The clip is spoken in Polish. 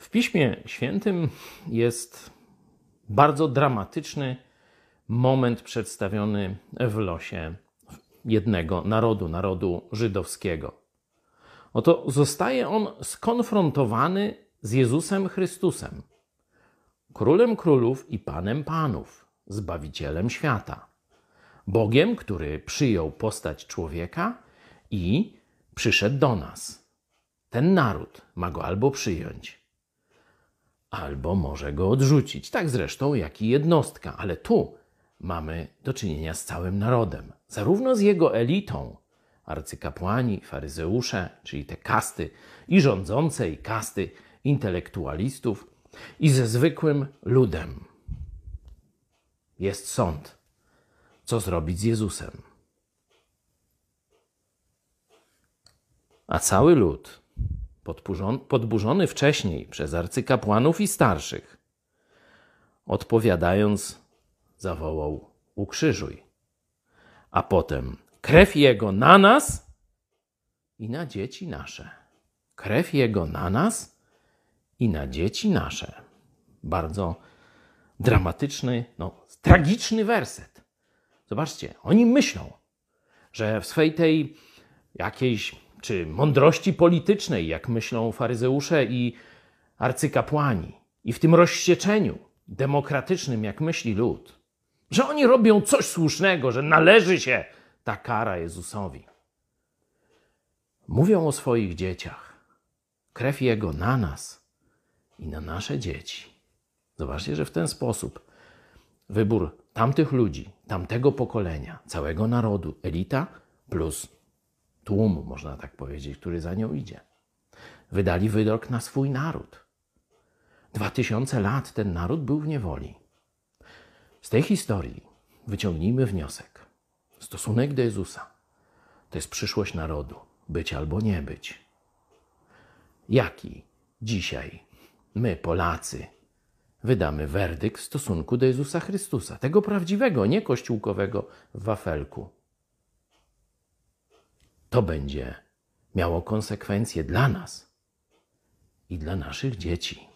W Piśmie Świętym jest bardzo dramatyczny moment przedstawiony w losie jednego narodu, narodu żydowskiego. Oto zostaje on skonfrontowany z Jezusem Chrystusem, królem królów i panem panów, zbawicielem świata, Bogiem, który przyjął postać człowieka i przyszedł do nas. Ten naród ma go albo przyjąć, albo może go odrzucić. Tak zresztą jak i jednostka, ale tu mamy do czynienia z całym narodem, zarówno z jego elitą, arcykapłani, faryzeusze, czyli te kasty i rządzące, i kasty intelektualistów, i ze zwykłym ludem. Jest sąd. Co zrobić z Jezusem? A cały lud, podburzony wcześniej przez arcykapłanów i starszych, odpowiadając, zawołał: Ukrzyżuj. A potem krew Jego na nas i na dzieci nasze. Krew Jego na nas i na dzieci nasze. Bardzo dramatyczny, no, tragiczny werset. Zobaczcie, oni myślą, że w swej tej jakiejś czy mądrości politycznej, jak myślą faryzeusze i arcykapłani, i w tym rozścieczeniu demokratycznym, jak myśli lud, że oni robią coś słusznego, że należy się ta kara Jezusowi. Mówią o swoich dzieciach. Krew Jego na nas i na nasze dzieci. Zobaczcie, że w ten sposób wybór tamtych ludzi, tamtego pokolenia, całego narodu, elita plus tłum, można tak powiedzieć, który za nią idzie, wydali wyrok na swój naród. Dwa tysiące lat ten naród był w niewoli. Z tej historii wyciągnijmy wniosek. Stosunek do Jezusa to jest przyszłość narodu, być albo nie być. Jaki dzisiaj my, Polacy, wydamy werdykt w stosunku do Jezusa Chrystusa, tego prawdziwego, nie kościółkowego w wafelku? To będzie miało konsekwencje dla nas i dla naszych dzieci.